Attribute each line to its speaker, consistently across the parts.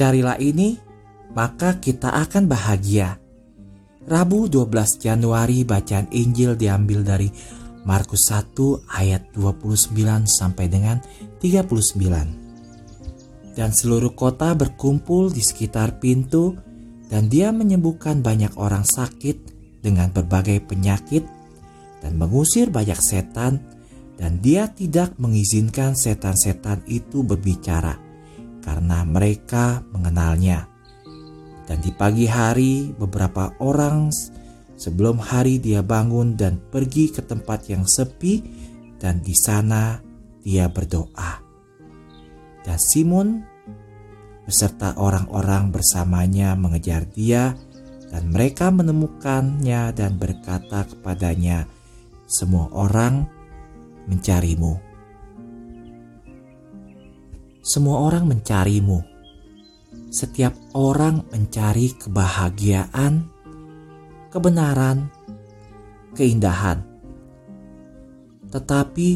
Speaker 1: Carilah ini, maka kita akan bahagia. Rabu 12 Januari bacaan Injil diambil dari Markus 1 ayat 29 sampai dengan 39. Dan seluruh kota berkumpul di sekitar pintu dan dia menyembuhkan banyak orang sakit dengan berbagai penyakit dan mengusir banyak setan dan dia tidak mengizinkan setan-setan itu berbicara karena mereka mengenalnya. Dan di pagi hari beberapa orang sebelum hari dia bangun dan pergi ke tempat yang sepi dan di sana dia berdoa. Dan Simon beserta orang-orang bersamanya mengejar dia dan mereka menemukannya dan berkata kepadanya, semua orang mencarimu. Semua orang mencarimu setiap orang mencari kebahagiaan, kebenaran, keindahan. Tetapi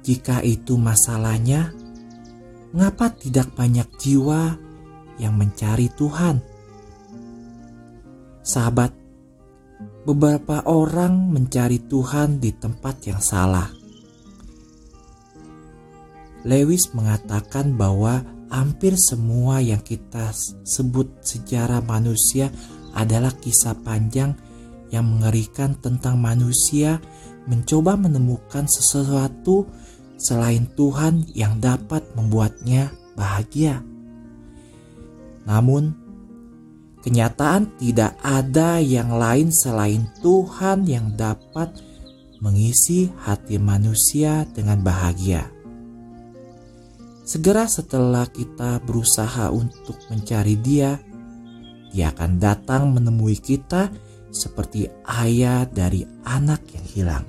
Speaker 1: jika itu masalahnya, mengapa tidak banyak jiwa yang mencari Tuhan? Sahabat, beberapa orang mencari Tuhan di tempat yang salah. Lewis mengatakan bahwa hampir semua yang kita sebut sejarah manusia adalah kisah panjang yang mengerikan tentang manusia mencoba menemukan sesuatu selain Tuhan yang dapat membuatnya bahagia. Namun, kenyataan tidak ada yang lain selain Tuhan yang dapat mengisi hati manusia dengan bahagia. Segera setelah kita berusaha untuk mencari Dia, Dia akan datang menemui kita seperti ayah dari anak yang hilang.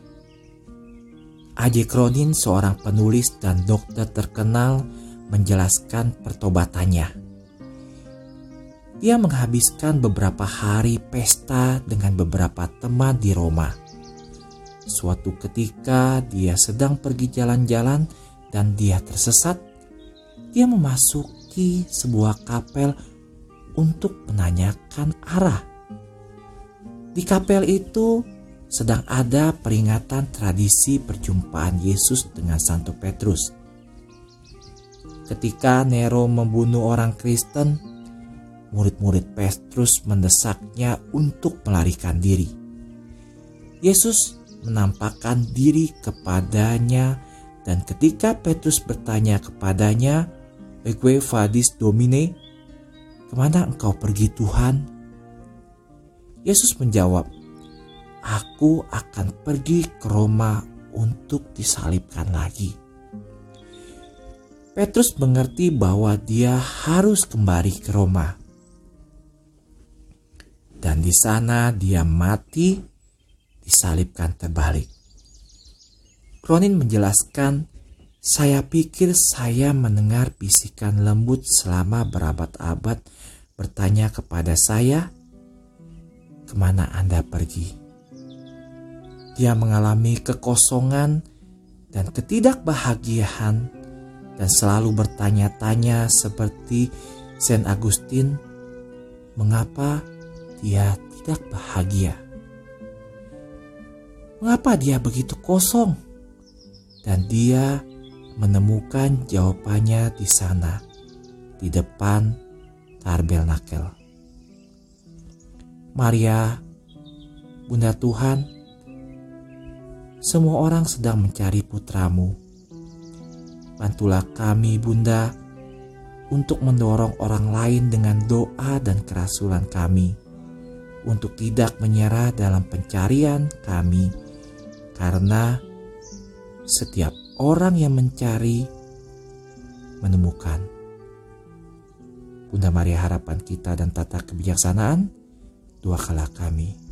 Speaker 1: A.J. Cronin, seorang penulis dan dokter terkenal, menjelaskan pertobatannya. Dia menghabiskan beberapa hari pesta dengan beberapa teman di Roma. Suatu ketika dia sedang pergi jalan-jalan dan dia tersesat dia memasuki sebuah kapel untuk menanyakan arah. Di kapel itu sedang ada peringatan tradisi perjumpaan Yesus dengan Santo Petrus. Ketika Nero membunuh orang Kristen, murid-murid Petrus mendesaknya untuk melarikan diri. Yesus menampakkan diri kepadanya dan ketika Petrus bertanya kepadanya, Eque vadis domine, ke mana engkau pergi Tuhan? Yesus menjawab, Aku akan pergi ke Roma untuk disalibkan lagi. Petrus mengerti bahwa dia harus kembali ke Roma. Dan di sana dia mati disalibkan terbalik. Kronin menjelaskan saya pikir saya mendengar bisikan lembut selama berabad-abad bertanya kepada saya, "Ke mana Anda pergi?" Dia mengalami kekosongan dan ketidakbahagiaan, dan selalu bertanya-tanya seperti Saint Agustin, "Mengapa dia tidak bahagia? Mengapa dia begitu kosong?" Dan dia menemukan jawabannya di sana, di depan Nakel. Maria, Bunda Tuhan, semua orang sedang mencari putramu. Bantulah kami, Bunda, untuk mendorong orang lain dengan doa dan kerasulan kami, untuk tidak menyerah dalam pencarian kami, karena setiap orang yang mencari menemukan. Bunda Maria harapan kita dan tata kebijaksanaan, dua kala kami.